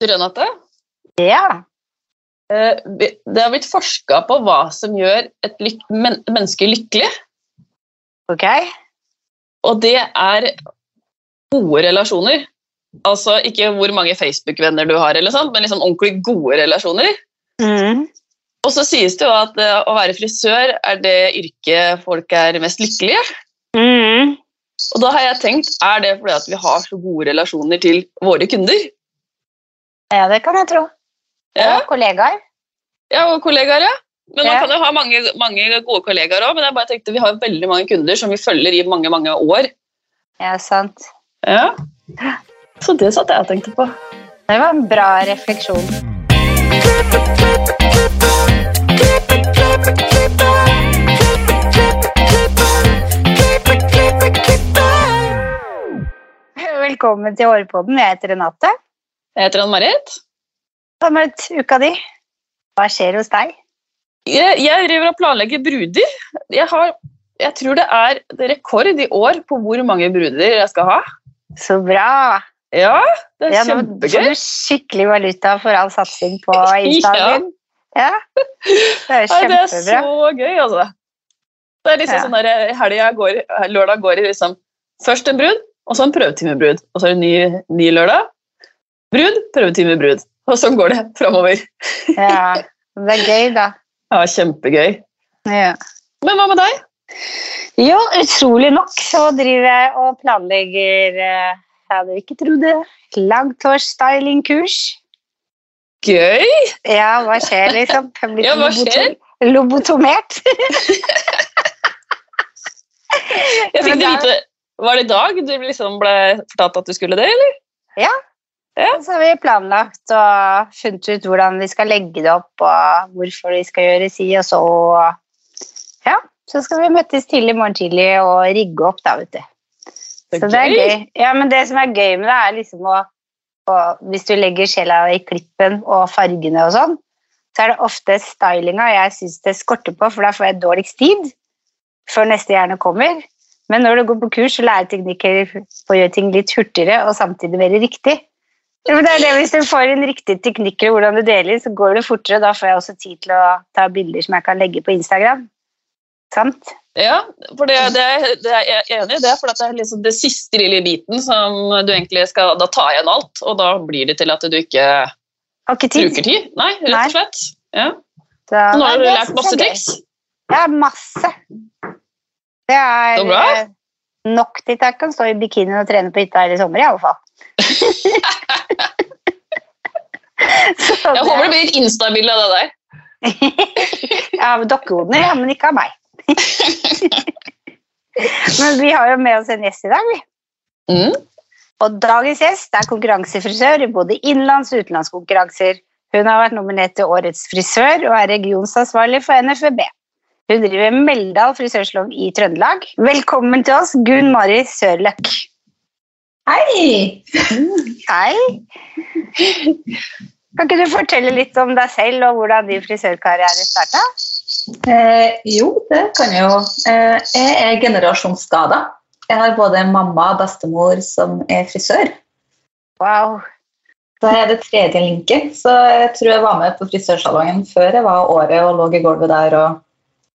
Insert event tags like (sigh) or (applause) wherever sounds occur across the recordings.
Du, Renate, Ja. eh, det har blitt forska på hva som gjør et men menneske lykkelig. Ok. Og det er gode relasjoner. Altså ikke hvor mange Facebook-venner du har, eller sånt, men liksom ordentlig gode relasjoner. Mm. Og så sies det jo at eh, å være frisør er det yrket folk er mest lykkelige. Mm. Og da har jeg tenkt, er det fordi at vi har så gode relasjoner til våre kunder? Ja, det kan jeg tro. Ja, Og kollegaer. ja og kollegaer, ja. Men man Ja. kan jo ha mange, mange gode kollegaer òg, men jeg bare tenkte vi har veldig mange kunder som vi følger i mange, mange år. Ja, sant. Ja. Så det satt jeg og tenkte på. Det var en bra refleksjon. Velkommen til Hårpodden. Jeg heter Renate. Jeg heter Ann-Marit. Ann-Marit, uka di? Hva skjer hos deg? Jeg, jeg driver og planlegger bruder. Jeg, har, jeg tror det er rekord i år på hvor mange bruder jeg skal ha. Så bra! Ja, det er Ja, nå får kjempegøy. du skikkelig valuta for all satsing på (laughs) Instagram. Ja. Ja. Det er Nei, det er så gøy, altså. Det er liksom Ja. sånn der, helga går, lørdag går i liksom først en brud, og så en prøvetimebrud. Og så er det ny, ny lørdag. Brud, prøvetid med brud. Og sånn går det framover. Ja. Det er gøy, da. (laughs) Ja, kjempegøy. Ja. Men hva med deg? Jo, utrolig nok så driver jeg og planlegger eh, Jeg hadde ikke trodd det. Langtårsstylingkurs. Gøy! Ja, hva skjer, liksom? Jeg blir Ja, hva skjer? lobotom- Lobotomert. (laughs) Jeg fikk det vite Var det i dag du liksom ble fortalt at du skulle det, eller? Så har vi planlagt og funnet ut hvordan vi skal legge det opp, og hvorfor vi skal gjøre si og så. Ja, så skal vi møtes tidlig i morgen tidlig og rigge opp, da, vet du. Så det er gøy. Ja, men det som er gøy med det, er liksom å, å Hvis du legger sjela i klippen og fargene og sånn, så er det ofte stylinga jeg syns det skorter på, for da får jeg dårligst tid før neste hjerne kommer. Men når du går på kurs så lærer teknikker på å gjøre ting litt hurtigere og samtidig mer riktig ja, det er det Hvis du får en riktig teknikker hvordan du deler, så går det fortere. Da får jeg også tid til å ta bilder som jeg kan legge på Instagram. Sant? Ja, for det, det, det er jeg er enig i det, for det er liksom det siste lille biten som du egentlig skal Da ta igjen alt, og da blir det til at du ikke ikke tid. bruker tid. Nei, rett og slett. Ja. Da, Nå har du lært masse er triks. Ja, masse. Det er Så bra. Nok til at jeg kan stå i bikini og trene på hytta hele sommer, i alle fall. (laughs) Jeg håper det blir et Insta-bilde av det der. (laughs) Av dokkehodene, ja, men ikke av meg. (laughs) men vi har jo med oss en gjest i dag, vi. Mm. Og dagens gjest er konkurransefrisør i både innenlands- og utenlandskonkurranser. Hun har vært nominert til Årets frisør og er regionsansvarlig for NFVB. Hun driver Meldal frisørsalong i Trøndelag. Velkommen til oss, Gunn Mari Sørløk. Hei! Hei. Kan ikke du fortelle litt om deg selv og hvordan din frisørkarriere starta? Eh, jo, det kan jeg jo. Eh, jeg er generasjonsskada. Jeg har både mamma og bestemor som er frisør. Wow. Da er det tredje linket, så jeg tror jeg var med på frisørsalongen før jeg var året og lå i gulvet der og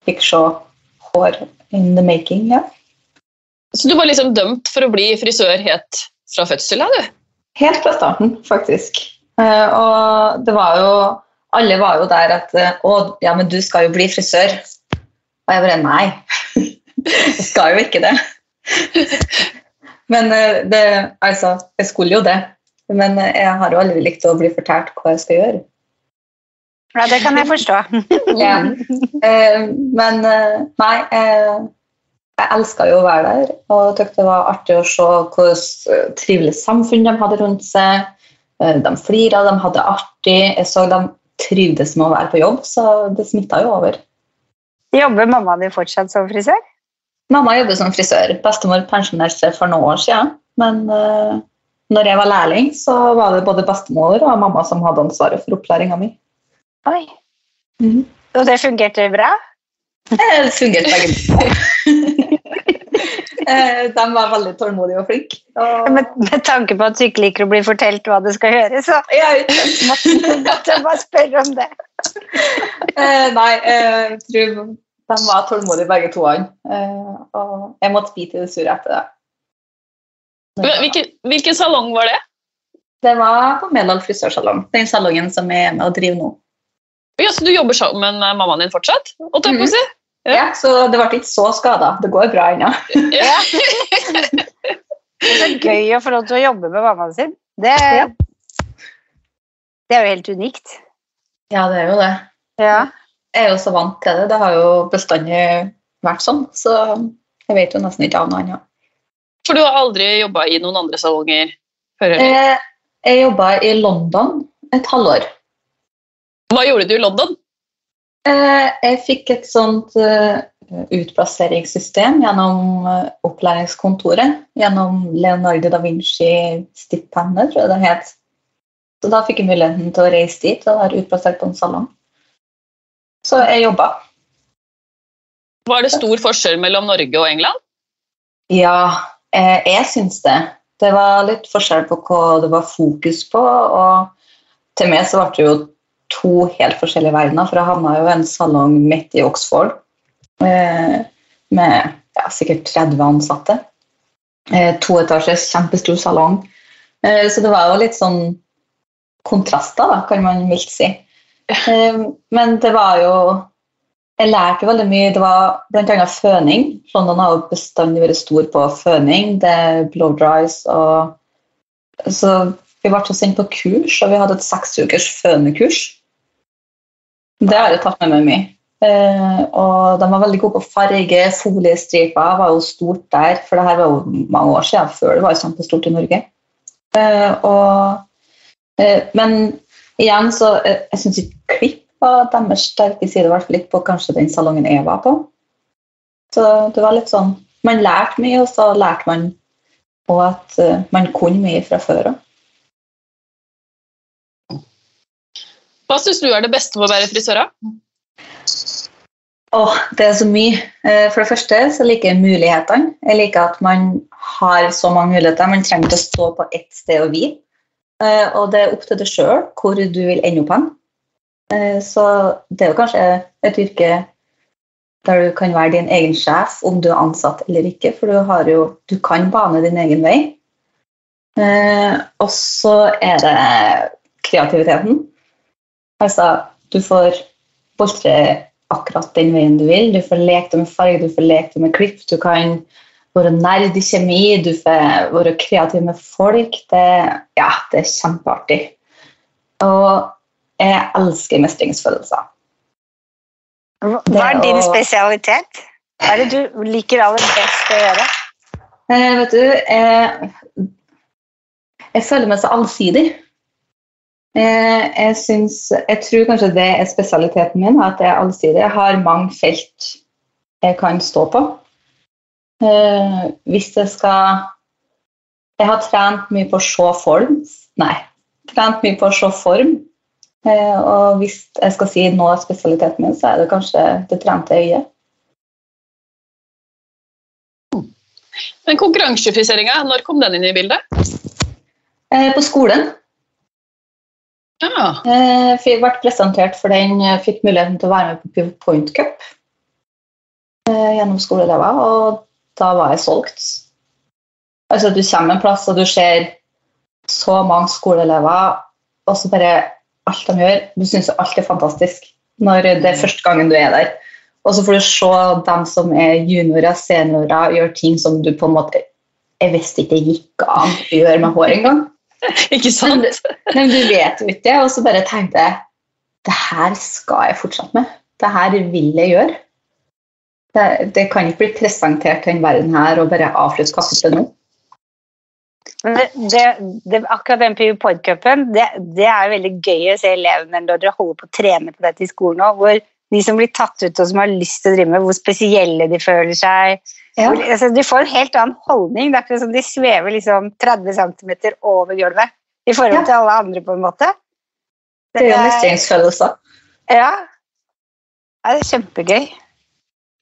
fikk se hår in the making. Ja. Så du var liksom dømt for å bli frisør helt fra fødsel av, du? Helt fra starten, faktisk. Eh, og det var jo Alle var jo der at eh, Å, ja, men du skal jo bli frisør. Og jeg bare Nei, (laughs) jeg skal jo ikke det. Men eh, det, altså, jeg skulle jo det. Men jeg har jo aldri likt å bli fortalt hva jeg skal gjøre. Ja, det kan jeg forstå. (laughs) Ja. Eh, men eh, nei, eh, jeg elska jo å være der og syntes det var artig å se hvordan trivelig samfunn de hadde rundt seg. Eh, De flira, de hadde det artig. Jeg så de trivdes med å være på jobb, så det smitta jo over. Jobber mamma din fortsatt som frisør? Mamma jobber som frisør. Bestemor pensjonerte seg for noen år siden. Men uh, når jeg var lærling, så var det både bestemor og mamma som hadde ansvaret for opplæringa mi. Oi. Mm. Og det fungerte bra? Det fungerte begge (laughs) to. Eh, de var veldig tålmodige og flinke. Og, Med, med tanke på at du ikke liker å bli fortalt hva det skal gjøre, så jeg, (laughs) måtte jeg bare spørre om det. eh, nei, eh, jeg tror de var tålmodige begge to. Eh, og jeg måtte bite i det sure etter det. Hvilken, hvilken salong var det? Det var på Medal frisørsalong. Den salongen som jeg er med og driver nå. Ja, så du jobber sammen med mammaen din fortsatt? Og mm. si? Ja. Ja, så det ble ikke så skada. Det går bra ennå. Ja. (laughs) Det er så gøy å få lov til å jobbe med mammaen sin. Det, Ja. det er jo helt unikt. Ja, det er jo det. Ja. Jeg er jo så vant til det. Det har jo bestandig vært sånn. Så jeg vet jo nesten ikke av noe annet. For du har aldri jobba i noen andre salonger før? eller? Eh, jeg jobba i London et halvår. Hva gjorde du i London? Eh, jeg fikk et sånt eh, utplasseringssystem gjennom eh, opplæringskontoret. Gjennom Leonardo da Vinci-stipendet, tror jeg det het. Så da fikk jeg muligheten til å reise dit og være utplassert på en salong. Så jeg jobba. Var det stor forskjell mellom Norge og England? Ja, eh, jeg syns det. Det var litt forskjell på hva det var fokus på. Og til meg så ble det jo to helt forskjellige verdener, for jeg havna jo en salong midt i Oxford eh, med ja, sikkert 30 ansatte. Eh, to etasjes, kjempestor salong. Eh, så det var jo litt sånn kontraster, da, kan man mildt si. Eh, men det var jo jeg lærte veldig mye. Det var bl.a. føning. London har jo bestandig vært stor på føning. Det er blow dries og Så vi ble sendt på kurs, og vi hadde et seks ukers fønekurs. Det har jeg tatt med meg mye. Eh, og de var veldig gode på farge. Foliestriper var jo stort der, for det her var jo mange år siden, før det var kjempestort i Norge. Eh, og, eh, men igjen så Jeg syns ikke klipp var deres sterke side, i hvert fall litt på kanskje den salongen jeg var på. Så det var litt sånn Man lærte mye, og så lærte man og at man kunne mye fra før av. Hva syns du er det beste med å være frisør? Oh, det er så mye. Eh, For det første så liker jeg mulighetene. Jeg liker at man har så mange muligheter. Man trenger ikke å stå på ett sted og hvile. Eh, Og det er opp til deg sjøl hvor du vil ende opp hen. Eh, Så det er jo kanskje et yrke der du kan være din egen sjef om du er ansatt eller ikke, for du, jo, du kan bane din egen vei. Og så er det kreativiteten. Altså, du får boltre akkurat den veien du vil. Du får leke med farge, du får leke med klipp. Du kan være nerd i kjemi, du får være kreativ med folk. Det, ja, det er kjempeartig. Og jeg elsker mestringsfølelser. Hva er din spesialitet? Hva er det du liker aller best å gjøre? Eh, vet du, jeg, jeg føler meg så allsidig. Eh, jeg, synes, jeg tror kanskje det er spesialiteten min, at jeg er allsidig. Jeg har mange felt jeg kan stå på. Eh, hvis jeg skal Jeg har trent mye på å se form. Nei, trent mye på å se form. Eh, og hvis jeg skal si nå er spesialiteten min, så er det kanskje det trente øyet. Men konkurransefriseringa, når kom den inn i bildet? På skolen Ja. Eh, Jeg ble presentert for den, jeg fikk muligheten til å være med på Point Cup eh, gjennom skoleelever, og da var jeg solgt. Altså, du kommer en plass, og du ser så mange skoleelever, og så bare alt de gjør, du syns alt er fantastisk når det er første gangen du er der. Og så får du se dem som er juniorer, seniorer, gjøre ting som du på en måte Jeg visste ikke det gikk an å gjøre med hår engang. (laughs) Ikke sant? Men, men du vet jo ikke det. Og så bare tenkte jeg det her skal jeg fortsette med. Det her vil jeg gjøre. Det, det kan ikke bli presentert til den verden her og bare avslutte kapitlet nå. Det, det, det, akkurat den PU-podcupen, det, det er veldig gøy å se elevene når dere holder på å trene på dette i skolen nå, hvor de som blir tatt ut og som har lyst til å drive med, hvor spesielle de føler seg. Ja. Altså, de får en helt annen holdning. Det er akkurat som de svever liksom 30 cm over gulvet i forhold Ja. til alle andre, på en måte. Det er jo mestringsfølelser. Ja. ja. Det er kjempegøy.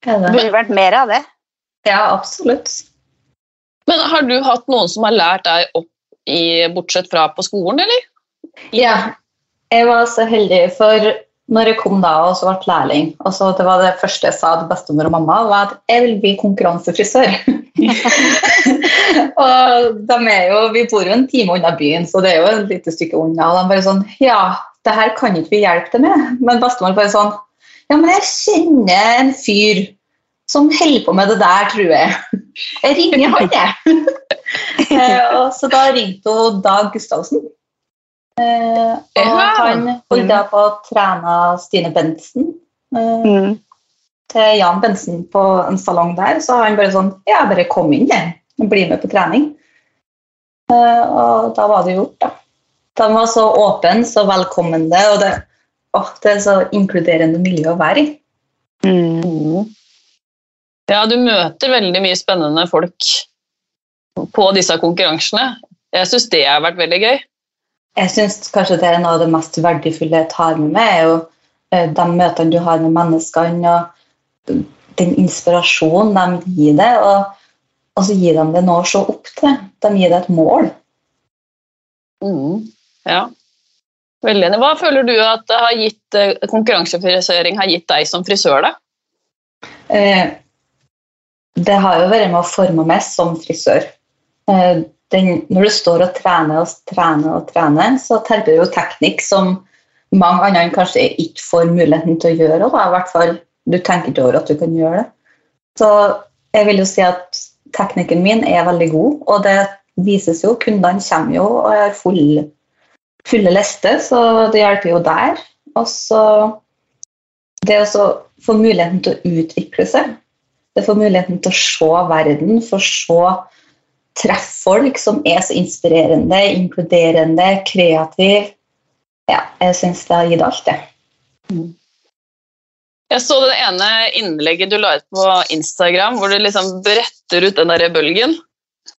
Er Det det? burde vært mer av det. Ja, absolutt. Men har du hatt noen som har lært deg opp i, bortsett fra på skolen, eller? Ja, jeg var så heldig, for når jeg kom da og så ble lærling, og så det var det første jeg sa til bestemor og mamma, var at jeg vil bli konkurransefrisør. (laughs) og de er jo, Vi bor jo en time unna byen, så det er jo et lite stykke unna. Og de bare sånn Ja, det her kan ikke vi hjelpe deg med. Men bestemor bare sånn Ja, men jeg kjenner en fyr som holder på med det der, tror jeg. Jeg ringer han, jeg. (laughs) Eh, så da ringte hun Dag Gustavsen. Eh, og han holdt da på å trene Stine Bentsen eh, Mm. til Jan Bensen på en salong der. Så han bare sånn Ja, bare kom inn, jeg. Og Bli med på trening. Eh, og da var det gjort, da. De var så åpne, så velkommende, og det, å, det er så inkluderende miljø å være i. Mm. Ja, du møter veldig mye spennende folk på disse konkurransene. Jeg syns det har vært veldig gøy. Jeg syns kanskje det er noe av det mest verdifulle jeg tar med meg, er jo eh, de møtene du har med menneskene, og den inspirasjonen de gir deg, og, og så gir de deg noe å se opp til. De gir deg et mål. Mm. Ja. Veldig enig. Hva føler du at har gitt, konkurransefrisøring konkurransefrisering har gitt deg som frisør, da? Eh, det har jo vært med å forme meg som frisør. Eh, den, når du står og trener og trener og trener, så terper du jo teknikk som mange andre kanskje ikke får muligheten til å gjøre. Da. I hvert fall, du tenker ikke over at du kan gjøre det. Så jeg vil jo si at teknikken min er veldig god, og det vises jo. Kundene kommer jo og har full, fulle lister, så det hjelper jo der. Og så det å få muligheten til å utvikle seg. Det å få muligheten til å se verden, få se treffe folk som er så inspirerende, inkluderende, kreativ. Ja, jeg syns det har gitt alt, det. Jeg så det ene innlegget du la ut på Instagram, hvor du liksom bretter ut den der bølgen.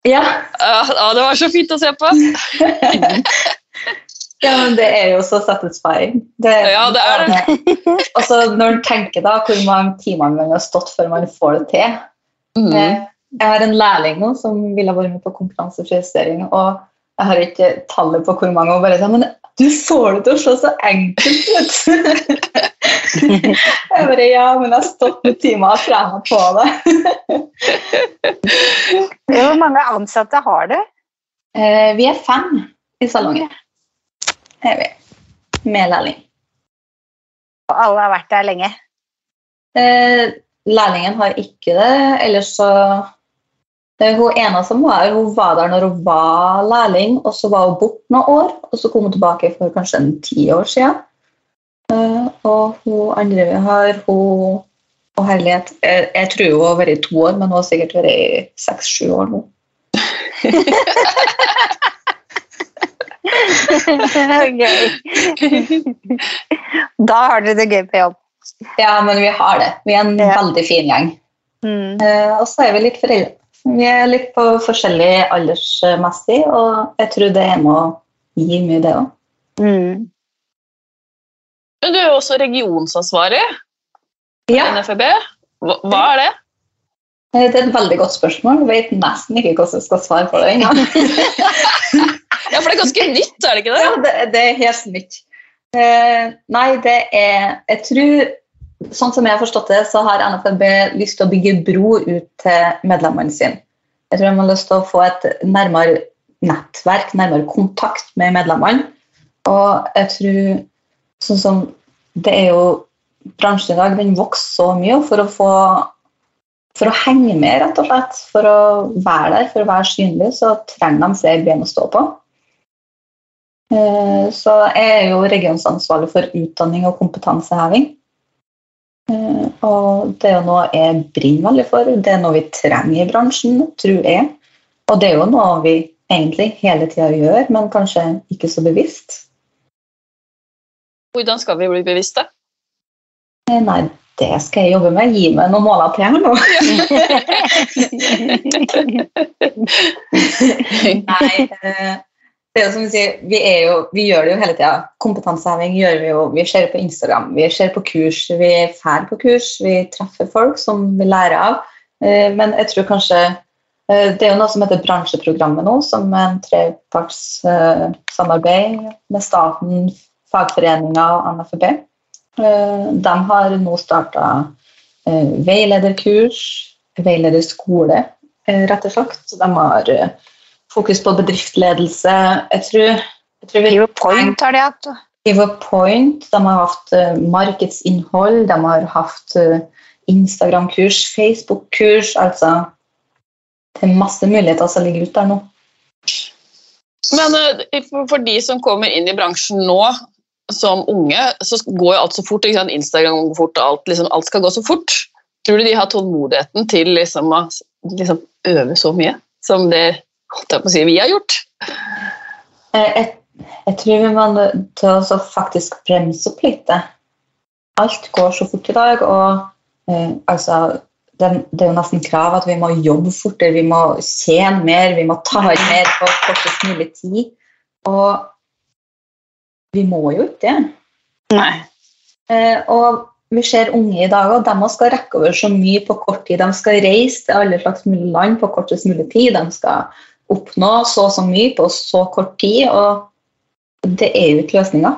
Ja, Ja, ja, det var så fint å se på! (laughs) ja men det er jo så satisfying. Det, Ja, det er det. Og så når en tenker da hvor mange timer man har stått før man får det til. Mm. Jeg har en lærling nå som ville vært med på konkurransefrisering, og jeg har ikke tallet på hvor mange, og bare sa, men du får det til å se så enkelt ut! (laughs) jeg bare, ja, men jeg har stått noen timer og trent på det. (laughs) Hvor mange ansatte har du? Eh, vi er fem i salongen. Er vi. Med lærling. Og alle har vært der lenge. Eh, lærlingen har ikke det, ellers så Hun ene som var hun var der når hun var lærling, og så var hun borte noen år, og så kom hun tilbake for kanskje en ti år siden. Eh, og hun andre vi har, hun og herlighet jeg, jeg tror hun har vært i to år, men hun har sikkert vært i seks-sju år nå. Gøy. (laughs) Da har dere det gøy på jobb. Ja, men vi har det. Vi er en Ja. veldig fin gjeng. Mm. Eh, og så er vi litt foreldre. Vi er litt på forskjellig aldersmessig, og jeg tror det er med å gi mye, det òg. Mm. Men du er jo også regionsansvarlig i Ja, NFB. Hva, hva er det? eh, det er et veldig godt spørsmål. Jeg vet nesten ikke hvordan jeg skal svare på det ennå. (laughs) Ja, for det er ganske nytt, er det ikke det? Ja, det, det er helt nytt. Uh, nei, det er Jeg tror, sånn som jeg har forstått det, så har NFB lyst til å bygge bro ut til medlemmene sine. Jeg tror de har lyst til å få et nærmere nettverk, nærmere kontakt med medlemmene. Og jeg tror sånn som Det er jo Bransjen i dag den vokser så mye for å få for å henge med, rett og slett, for å være der, for å være synlig, så trenger de flere ben å stå på. Eh, Så jeg er jo regionsansvarlig for utdanning og kompetanseheving. Eh, Og det er jo noe jeg brenner veldig for. Det er noe vi trenger i bransjen, tror jeg. Og det er jo noe vi egentlig hele tida gjør, men kanskje ikke så bevisst. Hvordan skal vi bli bevisste? Eh, Nei, det skal jeg jobbe med. Gi meg noen måler til her nå. (laughs) (laughs) Nei, eh, det er som vi sier, vi, jo, vi gjør det jo hele tida. Kompetanseheving gjør vi jo. Vi ser på Instagram, vi ser på kurs, vi drar på kurs, vi treffer folk som vi lærer av. Eh, Men jeg tror kanskje Eh, Det er jo noe som heter bransjeprogrammet nå, som er en treparts eh, samarbeid med staten, fagforeninger og NFB. De har nå starta veilederkurs, veilederskole, rett og slett. De har fokus på bedriftsledelse. Jeg tror, jeg tror vi Point har de hatt. Point, de har hatt eh, markedsinnhold, de har hatt eh, Instagram-kurs, Facebook-kurs, altså det er masse muligheter som ligger ute der nå. Men eh, for, de som kommer inn i bransjen nå som unge, så går jo alt så fort. Instagram går fort, og alt, liksom, alt skal gå så fort. Tror du de har tålmodigheten til liksom, å liksom, øve så mye som det holdt jeg på å si, vi har gjort? Eh, Jeg, jeg tror vi må til å faktisk bremse opp litt. Alt går så fort i dag, og eh, altså, det, det er jo nesten krav at vi må jobbe fortere, vi må tjene mer, vi må ta inn mer på kortest mulig tid. Og vi må jo ikke det. Nei. Eh, og vi ser unge i dag, og de skal rekke over så mye på kort tid. De skal reise til alle slags mulige land på kortest mulig tid. De skal oppnå så og så mye på så kort tid, og det er jo ikke løsninga.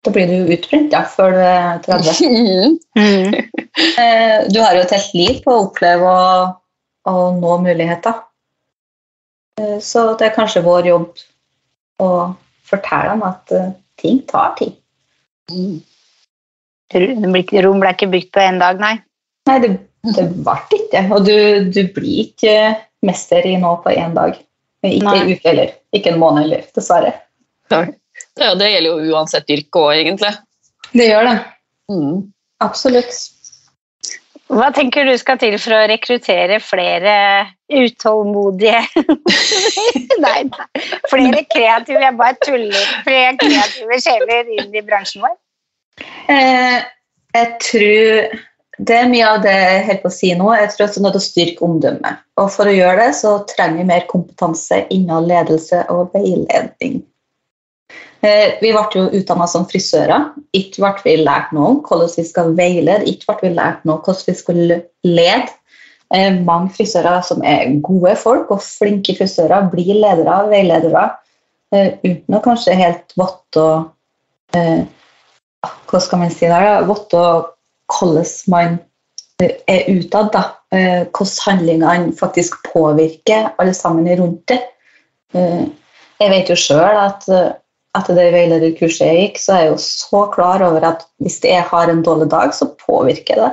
Da blir du jo utbrent ja, før du er 30. (laughs) Mm. Eh, du har jo et helt liv på å oppleve og, og nå muligheter. Eh, så det er kanskje vår jobb å fortelle dem at eh, ting tar tid. Mm. Rom ble ikke bygd på én dag, nei. Nei, det, det ble ikke det. Og du, du blir ikke mester i nå på én dag. Ikke en uke heller. Ikke en måned heller, dessverre. Ja, det gjelder jo uansett yrke òg, egentlig. Det gjør det. Mm. Absolutt. Hva tenker du skal til for å rekruttere flere utålmodige (laughs) Nei, nei. Flere kreative Jeg bare tuller. Flere kreative sjeler inn i bransjen vår? Eh, jeg tror det er mye av det jeg holder på å si nå. Jeg tror at det er nødt å styrke omdømmet. Og for å gjøre det, så trenger vi mer kompetanse innen ledelse og veiledning. Eh, vi ble jo utdanna som frisører. Ikke ble vi lært noe om hvordan vi skal veilede, ikke ble vi lært noe om hvordan vi skulle lede. Eh, mange frisører som er gode folk og flinke frisører, blir ledere, og veiledere, eh, uten å kanskje helt votte og hva skal man si der, da? Vite hvordan man eh, er utad. da. Eh, Hvordan handlingene faktisk påvirker alle sammen rundt det. Eh, Jeg vet jo sjøl at etter det veilederkurset jeg gikk, så er jeg jo så klar over at hvis jeg har en dårlig dag, så påvirker det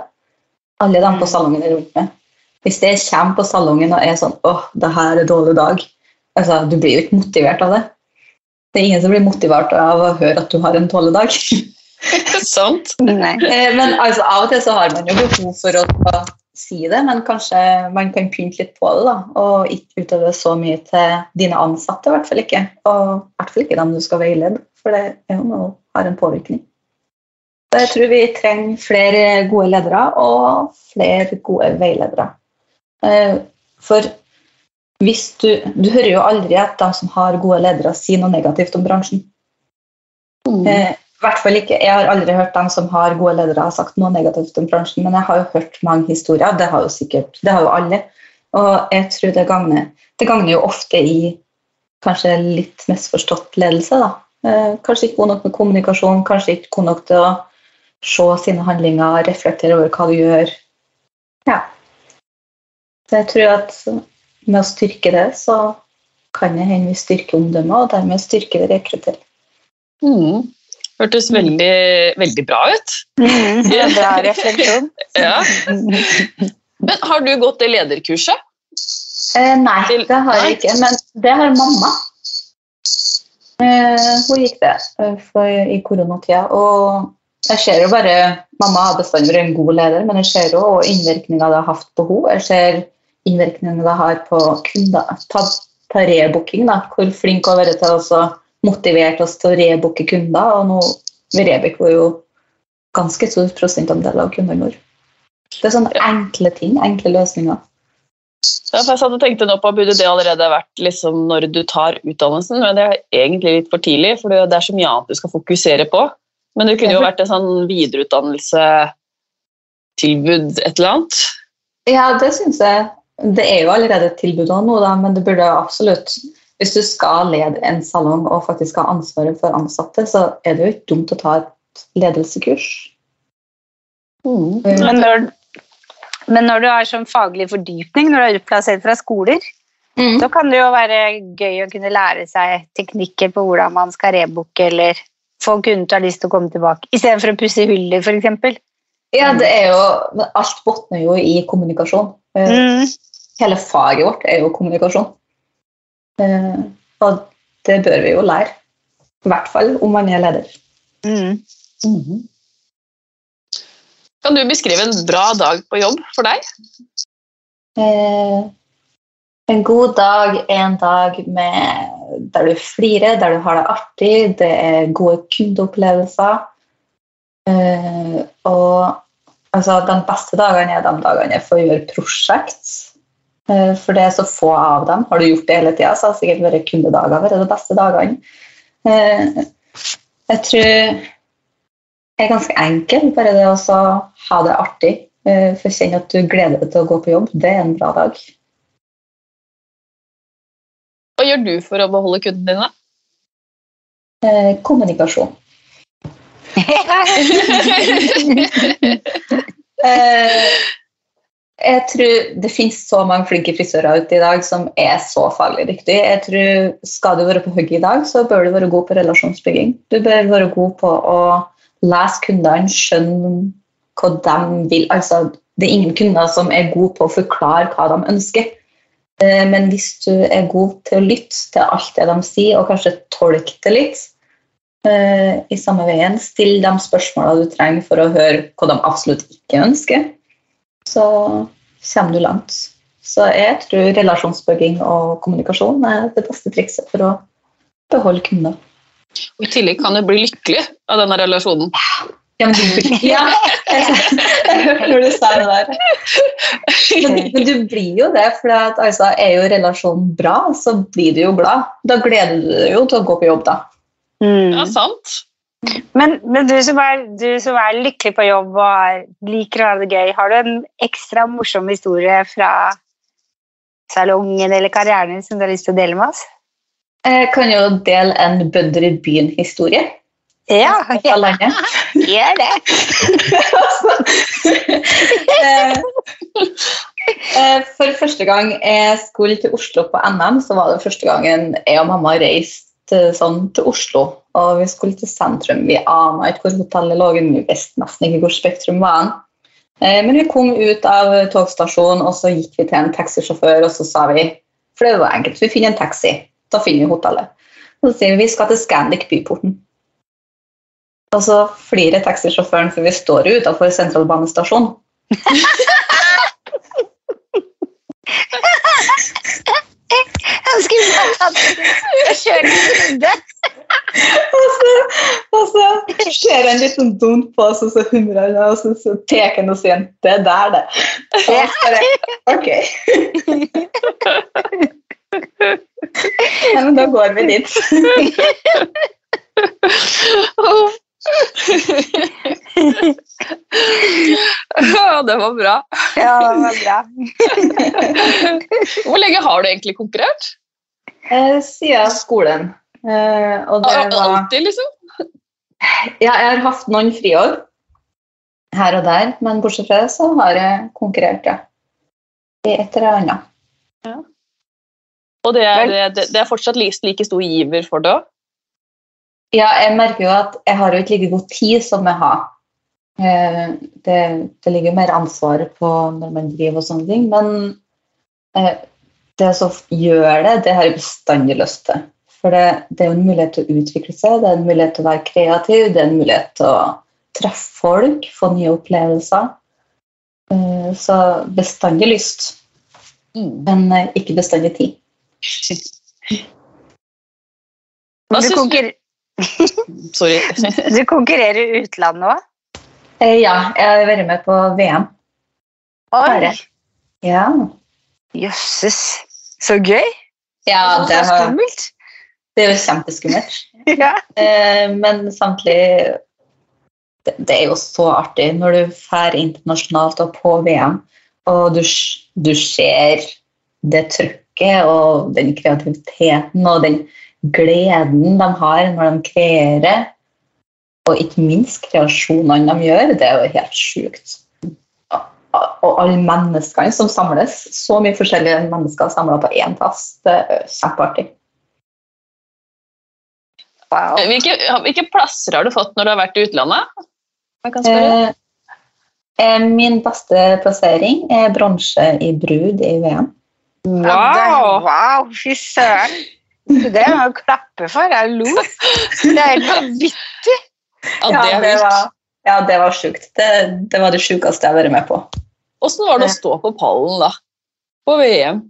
alle dem på salongen rundt meg. Hvis jeg kommer på salongen og er sånn åh, det her er en dårlig dag, altså, du blir jo ikke motivert av det. Det er ingen som blir motivert av å høre at du har en dårlig dag. (laughs) (laughs) Sant? Nei. Eh, Men altså, av og til så har man jo behov for å si det, men kanskje man kan pynte litt på det. da, Og ikke utøve så mye til dine ansatte, i hvert fall ikke. Og i hvert fall ikke dem du skal veilede, for det er jo noe har en påvirkning. Så jeg tror vi trenger flere gode ledere og flere gode veiledere. Eh, For hvis du, du hører jo aldri at de som har gode ledere, sier noe negativt om bransjen. Mm. Hvert fall ikke. Jeg har aldri hørt dem som har gode ledere har sagt noe negativt om bransjen, men jeg har jo hørt mange historier. Det har jo sikkert, det har jo alle. Og jeg tror det gagner, det gagner jo ofte i kanskje litt misforstått ledelse. da. Eh, kanskje ikke god nok med kommunikasjon, kanskje ikke god nok til å se sine handlinger, reflektere over hva du gjør. Ja. Så jeg tror at med å styrke det, så kan det hende vi styrker omdømmet, og dermed styrker vi rekruttering. Mm. Hørtes veldig, veldig bra ut. (laughs) Mm, det bra refleksjon. (laughs) Ja. Men har du gått det lederkurset? Eh, nei, Til- det har jeg ikke, men det har mamma. Eh, hun gikk det eh, for, i koronatida. Og jeg ser jo bare Mamma har bestandig vært en god leder, men jeg ser jo innvirkninga det har hatt på henne. Jeg ser innvirkningene det har på kunder. Ta, ta rebooking, da. Hvor flink hun har vært til å også motivere oss til å rebooke kunder. Og nå vi var jo ganske stor prosentandel av kundene våre. Det er sånne enkle ting, enkle løsninger. Ja, for jeg satt og tenkte nå på Burde det allerede vært liksom når du tar utdannelsen, men det er egentlig litt for tidlig, for det er så mye annet du skal fokusere på. Men det kunne jo vært en sånn videreutdannelsetilbud, et eller annet. Ja, det syns jeg. det er jo allerede et tilbud nå, da, men det burde absolutt Hvis du skal lede en salong og faktisk ha ansvaret for ansatte, så er det jo ikke dumt å ta et ledelsekurs. Mm. Men når, men når du har sånn faglig fordypning, når du er utplassert fra skoler, Mm. så kan det jo være gøy å kunne lære seg teknikker på hvordan man skal rebooke, eller få kunden til å ha lyst til å komme tilbake, istedenfor å pusse huller, f.eks. Ja, det er jo, alt bunner jo i kommunikasjon. Eh, Mm. Hele faget vårt er jo kommunikasjon. Eh, og det bør vi jo lære. I hvert fall om man er leder. Mm. Mhm. Kan du beskrive en bra dag på jobb for deg? Eh, en god dag er en dag med, der du flirer, der du har det artig, det er gode kundeopplevelser. Eh, og altså, de beste dagene er de dagene jeg får gjøre prosjekt. Eh, for det er så få av dem. Har du gjort det hele tida, så har det sikkert vært kundedager vært de beste dagene. Eh, jeg tror det er ganske enkelt, bare det å ha det artig. for For kjenne at du gleder deg til å gå på jobb, det er en bra dag. Hva gjør du for å beholde kundene dine? Eh, kommunikasjon. (laughs) Eh, jeg tror det finnes så mange flinke frisører ute i dag som er så faglig dyktige. Jeg tror Skal du være på hugget i dag, så bør du være god på relasjonsbygging. Du bør være god på å lese kundene, skjønne hva de vil. Altså, det er ingen kunder som er gode på å forklare hva de ønsker. Eh, Men hvis du er god til å lytte til alt det de sier, og kanskje tolke det litt, eh, i samme veien. Still de spørsmålene du trenger for å høre hva de absolutt ikke ønsker. Så kommer du langt. Så jeg tror relasjonsbygging og kommunikasjon er det beste trikset for å beholde kunder. Og I tillegg kan du bli lykkelig av denne relasjonen. Ja, men du, ja, jeg hørte når du sa det der. Men, men du blir jo det, for at, altså, er jo relasjonen bra, så blir du jo glad. Da gleder du deg jo til å gå på jobb, da. Mm. Ja, sant? Men, men du, som er, du som er lykkelig på jobb og er, liker å ha det gøy, har du en ekstra morsom historie fra salongen eller karrieren din som du har lyst til å dele med oss? Jeg kan jo dele en bønder i byen-historie. Ja, landet. (laughs) gjør det. (laughs) Eh, eh, For første gang jeg skulle til Oslo på NM, så var det første gangen jeg og mamma reiste sånn, til Oslo. Og vi skulle til sentrum. Vi ana ikke hvor hotellet lå, vi visste nesten ikke hvor Spektrum var. Eh, Men vi kom ut av togstasjonen, og så gikk vi til en taxisjåfør, og så sa vi For det var enkelt, vi finner en taxi. Da finner vi hotellet. Og så sier vi vi skal til Scandic Byporten. Og så flirer taxisjåføren, for vi står jo utafor sentralbanestasjonen. (laughs) (laughs) Jeg skulle bare tatt og kjørt en runde. Og så, ser han litt sånn dumt på oss, og så humrer han, og så, så tar han og sier 'det er der, det'. Og så bare, ok. (laughs) Ja, men da går vi dit. (laughs) Ja, det var bra. Ja, det var bra. (laughs) Hvor lenge har du egentlig konkurrert? Eh, Siden skolen. Eh, og det var Alltid, liksom? Ja, jeg har hatt noen friår her og der, men bortsett fra det så har jeg konkurrert, ja. I et eller annet. Og det er, det, det er fortsatt like, like stor giver for det òg? Ja, jeg merker jo at jeg har jo ikke like god tid som jeg har. Eh, Det, det ligger mer ansvar på når man driver og sånne ting, men eh, det som gjør det, det har jeg bestandig lyst til. For det, det er jo en mulighet til å utvikle seg, det er en mulighet til å være kreativ, det er en mulighet til å treffe folk, få nye opplevelser. Eh, Så bestandig lyst, men ikke bestandig tid. Hva syns du? (laughs) Sorry. (laughs) du konkurrerer i utlandet òg? Eh, Ja, jeg har vært med på VM. Oi! Ja, Jøsses. Så gøy. ja det, så skummelt. det er jo kjempeskummelt. (laughs) Ja. Eh, men samtidig det, det er jo så artig når du drar internasjonalt og på VM og du, du ser det trøkket og den kreativiteten og den gleden de har når de kreerer. Og ikke minst kreasjonene de gjør. Det er jo helt sjukt. Og alle menneskene som samles. Så mye forskjellige mennesker samla på én plass. Det er kjempeartig. Wow. Hvilke, hvilke plasser har du fått når du har vært i utlandet? Eh, eh, min beste plassering er bronse i brud i VM. Wow! wow, fy søren. Det må jeg klappe for. Jeg lo. Det er helt vanvittig. Ja, det er vilt. var, ja, det var sjukt. Det, det var det sjukeste jeg har vært med på. Åssen var det å stå på pallen da? På VM?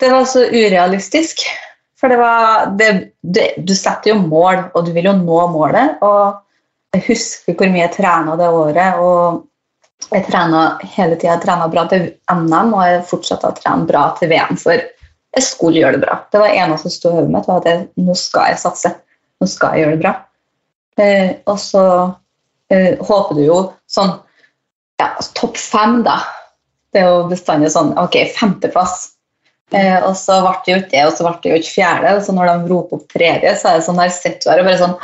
Det var så urealistisk. For det var det, det, Du setter jo mål, og du vil jo nå målet. Og jeg husker hvor mye jeg trena det året. Og jeg trena hele tida. Jeg trena bra til NM, og jeg fortsatte å trene bra til VM. For jeg skulle gjøre det bra. Det var eneste som sto i hodet mitt, var at jeg, nå skal jeg satse. Nå skal jeg gjøre det bra. Eh, og så eh, håper du jo sånn ja, topp fem, da. Det er jo bestandig sånn Ok, femteplass. Eh, og så ble det jo ikke det, og så ble det jo ikke fjerde. Og så når de roper opp tredje, så er det sånn der sitter du her og bare sånn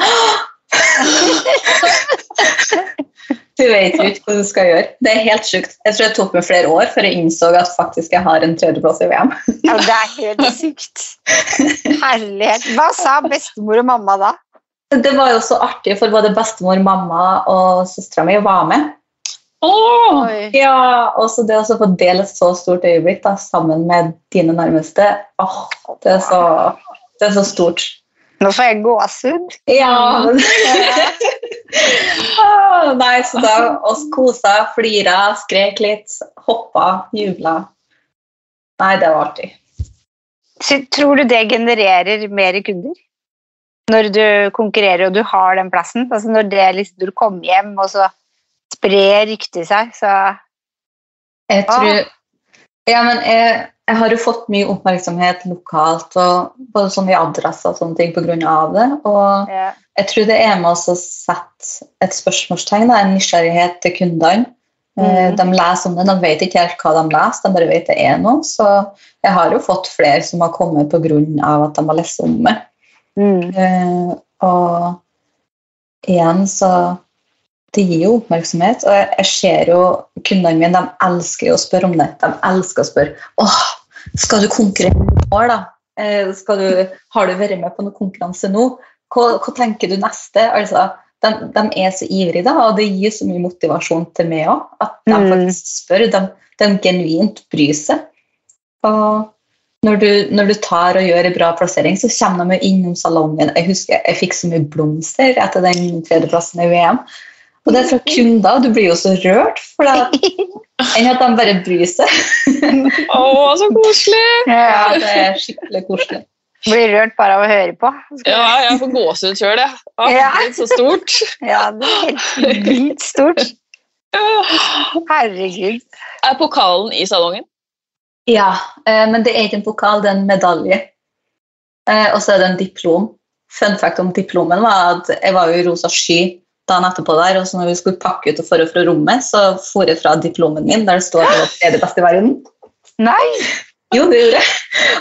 (laughs) Du vet jo ikke hva du skal gjøre. Det er helt sjukt. Jeg tror det tok meg flere år før jeg innså at faktisk jeg har en tredjeplass i VM. Ja, det er helt sykt. Herlighet. Hva sa bestemor og mamma da? Det var jo så artig, for både bestemor, mamma og søstera mi var med. Åh! Ja, og så det å få dele et så stort øyeblikk da, sammen med dine nærmeste, åh, det, er så, det er så stort. Nå får jeg gåsehud. Ja. oh, (laughs) Nei, så da oss kosa, flira, skrek litt, hoppa, jubla. Nei, det var artig. Så Tror du det genererer mer kunder? Når du konkurrerer og du har den plassen? Altså når det liksom, du kommer hjem, og så sprer ryktet seg, så Jeg tror Ja, men jeg, jeg har jo fått mye oppmerksomhet lokalt, og både sånn i adresser og sånne ting av det. Og ja. jeg tror det er med oss å sette et spørsmålstegn, en nysgjerrighet til kundene. Eh, Mhm. De leser om det, de vet ikke helt hva de leser, de bare vet det er noe. Så jeg har jo fått flere som har kommet pga. at de har lest om det. Mm. Eh, og igjen så Det gir jo oppmerksomhet. Og jeg, jeg ser jo kundene mine de elsker jo å spørre om det. De elsker å spørre åh, skal du konkurrere i år, da? Eh, du, har du vært med på noen konkurranse nå? Hva, hva tenker du neste? Altså, de, de er så ivrige, da, og det gir så mye motivasjon til meg òg. At de Mm. faktisk spør. De, de genuint bryr seg. Og når du, når du tar og gjør en bra plassering, så kommer de innom salongen. Jeg husker jeg fikk så mye blomster etter den tredjeplassen i VM. Og det er fra kunder. Du blir jo så rørt, for det, (laughs) enn at de bare bryr seg. Åh, så koselig! Ja, det er skikkelig koselig. Blir rørt bare av å høre på. Ja, jeg får gåsehud sjøl, jeg. Ja. det er Så stort. (laughs) Ja, det er helt vilt stort. Herregud. Er pokalen i salongen? Ja, eh, men det er ikke en pokal, det er en medalje. Eh, og så er det en diplom. Fun fact om diplomen var at jeg var jo i rosa sky dagen etterpå der, og så når vi skulle pakke ut og dra fra rommet, så for jeg fra diplomen min, der det står at jeg var tredje best i verden. Nei! Jo, det gjorde jeg.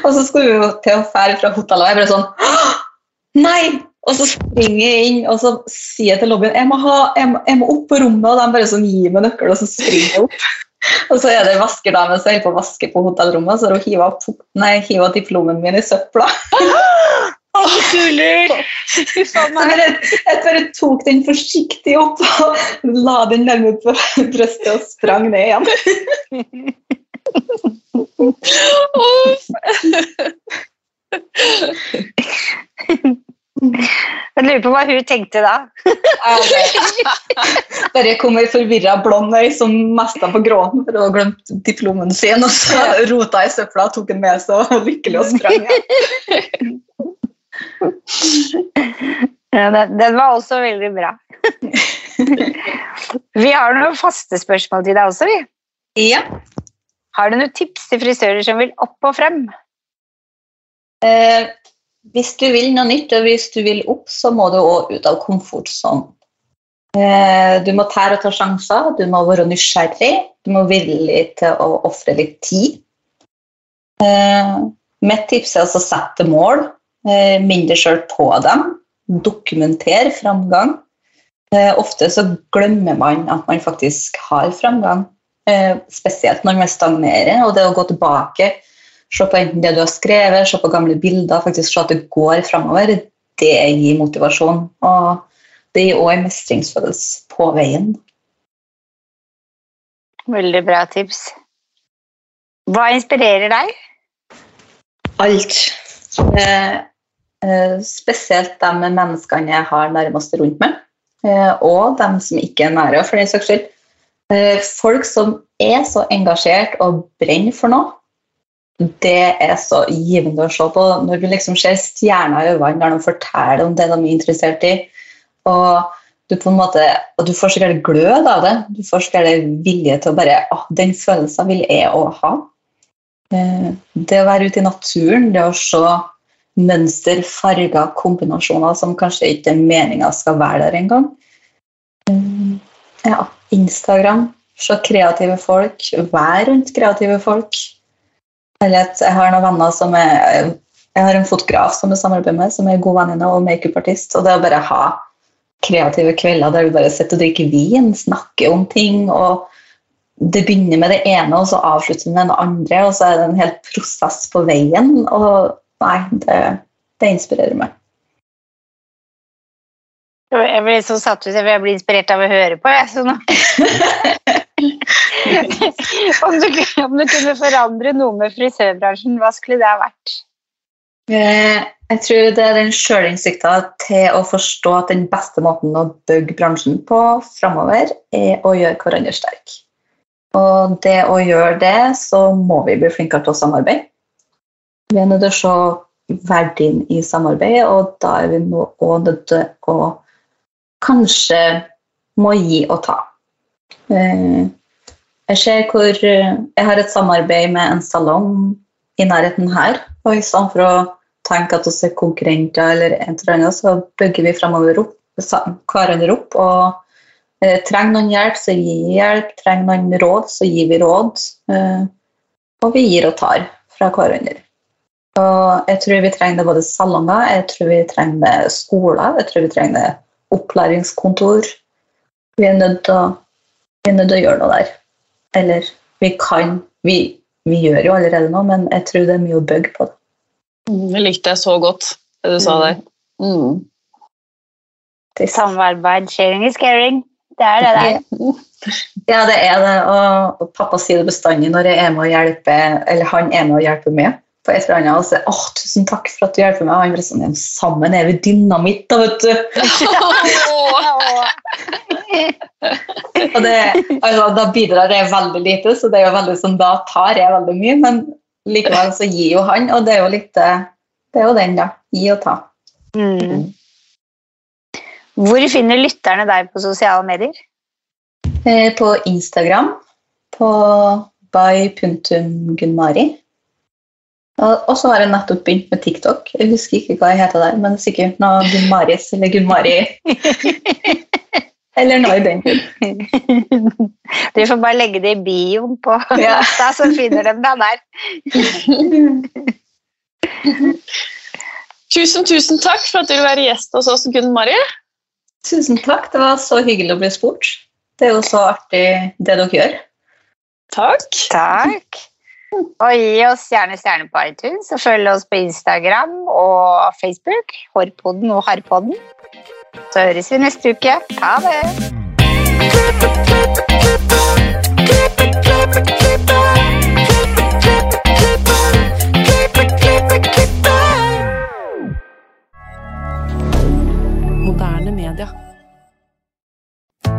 Og så skulle vi jo til å dra fra hotellet, og jeg bare sånn Nei! Og så springer jeg inn og så sier jeg til lobbyen jeg må, ha, jeg må, jeg må opp på rommet, og de bare sånn gir meg nøkkel, og så springer jeg opp. (laughs) Og så er det en vaskerdame som holder på å vaske på hotellrommet, så har hun hiver, diplomen min i søpla. (laughs) Å, kuler! Jeg bare tok den forsiktig opp og la den nærme på brystet og sprang ned igjen. Jeg lurer på hva hun tenkte da. Bare kom ei forvirra blond øy som mesta på gråten for å ha glemt diplomen sin, og så rota i søpla og tok den med seg og lykkelig og sprang. igjen. Ja, den, den var også veldig bra. (laughs) Vi har noen faste spørsmål til deg også, vi. Ja. Har du noen tips til frisører som vil opp og frem? Eh, hvis du vil noe nytt, og hvis du vil opp, så må du òg ut av komfortsonen. Eh, du må tære og ta sjanser, du må være nysgjerrig, du må villig til å ofre litt tid. Eh, mitt tips er å sette mål, eh, minn sjøl på dem, dokumentere framgang. Ofte så glemmer man at man faktisk har framgang, spesielt når man stagnerer. Og det å gå tilbake, se på enten det du har skrevet, se på gamle bilder, faktisk se at det går framover, det gir motivasjon. Og det gir òg en mestringsfølelse på veien. Veldig bra tips. Hva inspirerer deg? Alt. Eh, eh, spesielt de menneskene jeg har nærmest rundt meg, eh, og de som ikke er nære. for den saks skyld. Eh, folk som er så engasjert og brenner for noe, det er så givende å se på. Når du liksom ser stjerner i øynene når de forteller om det de er interessert i, og du, på en måte, og du får sikkert glød av det. Du får sikkert vilje til å bare ah, Den følelsen vil jeg òg ha. Eh, det å være ute i naturen, det å se mønster, farger, kombinasjoner som kanskje ikke er meninga skal være der engang. Eh, ja, Instagram. Se kreative folk. Vær rundt kreative folk. Eller jeg har noen venner som er Jeg har en fotograf som jeg samarbeider med, som er god venninne og makeupartist. Og det å bare ha kreative kvelder der du bare sitter og drikker vin, snakker om ting. og Det begynner med det ene, og så avslutter med det andre. Og så er det en hel prosess på veien. Og nei, det, det inspirerer meg. Jeg blir så satt ut, jeg blir inspirert av å høre på. Jeg, sånn. (laughs) om, du, om, du, kunne forandre noe med frisørbransjen, hva skulle det ha vært? Eh, jeg tror det er den sjølinnsikta til å forstå at den beste måten å bygge bransjen på framover, er å gjøre hverandre sterke. Og det å gjøre det, så må vi bli flinkere til å samarbeide. Vi er nødt til å se verdien i samarbeid, og da er vi òg nødt til å kanskje må gi og ta. Eh, jeg ser hvor Jeg har et samarbeid med en salong i nærheten her. Og i stedet for å tenke at vi er konkurrenter, eller et eller annet, så bygger vi fremover opp, hverandre opp. og eh, Trenger noen hjelp, så gir vi hjelp. Trenger noen råd, så gir vi råd. Eh, og vi gir og tar fra hverandre. Og jeg tror vi trenger både salonger, jeg tror vi trenger skoler, jeg tror vi trenger opplæringskontor. Vi er nødt til å, er nødt til å gjøre noe der. Eller vi kan vi, vi gjør jo allerede noe, men jeg tror det er mye å bygge på det. Jeg det likte jeg så godt, det du sa mm. der. Mm. Det samarbeid, sharing is caring. Det er det der. Ja, det er det. Og, og pappa sier det bestandig når jeg er med å hjelpe, eller han er med å hjelpe meg på et eller annet. Og sier åh, tusen takk for at du hjelper meg. Og han blir sånn, sammen er vi dynamitt, da, vet du. og det, altså, da bidrar jeg veldig lite, så det er jo veldig sånn, da tar jeg veldig mye. Men likevel så gir jo han, og det er jo litt Det er jo den, da. Gi og ta. Mm. Hvor finner lytterne deg på sosiale medier? Eh, på Instagram. På by.gunnmari. Og så har jeg nettopp begynt med TikTok. Jeg husker ikke hva jeg heter der, men sikkert noe Gunnmaris eller Gunnmari. (laughs) Eller noe i den Du får bare legge det i bioen på (laughs) ja. Insta, så finner de deg der. (laughs) tusen, tusen takk for at du vil være gjest hos oss, Gunn-Mari. Tusen takk. Det var så hyggelig å bli spurt. Det er jo så artig, det dere gjør. Takk. Takk. Og gi oss gjerne stjerne på iTunes, og følg oss på Instagram og Facebook. Hårpodden og Harpodden. Så høres vi neste uke. Ha det! Moderne media.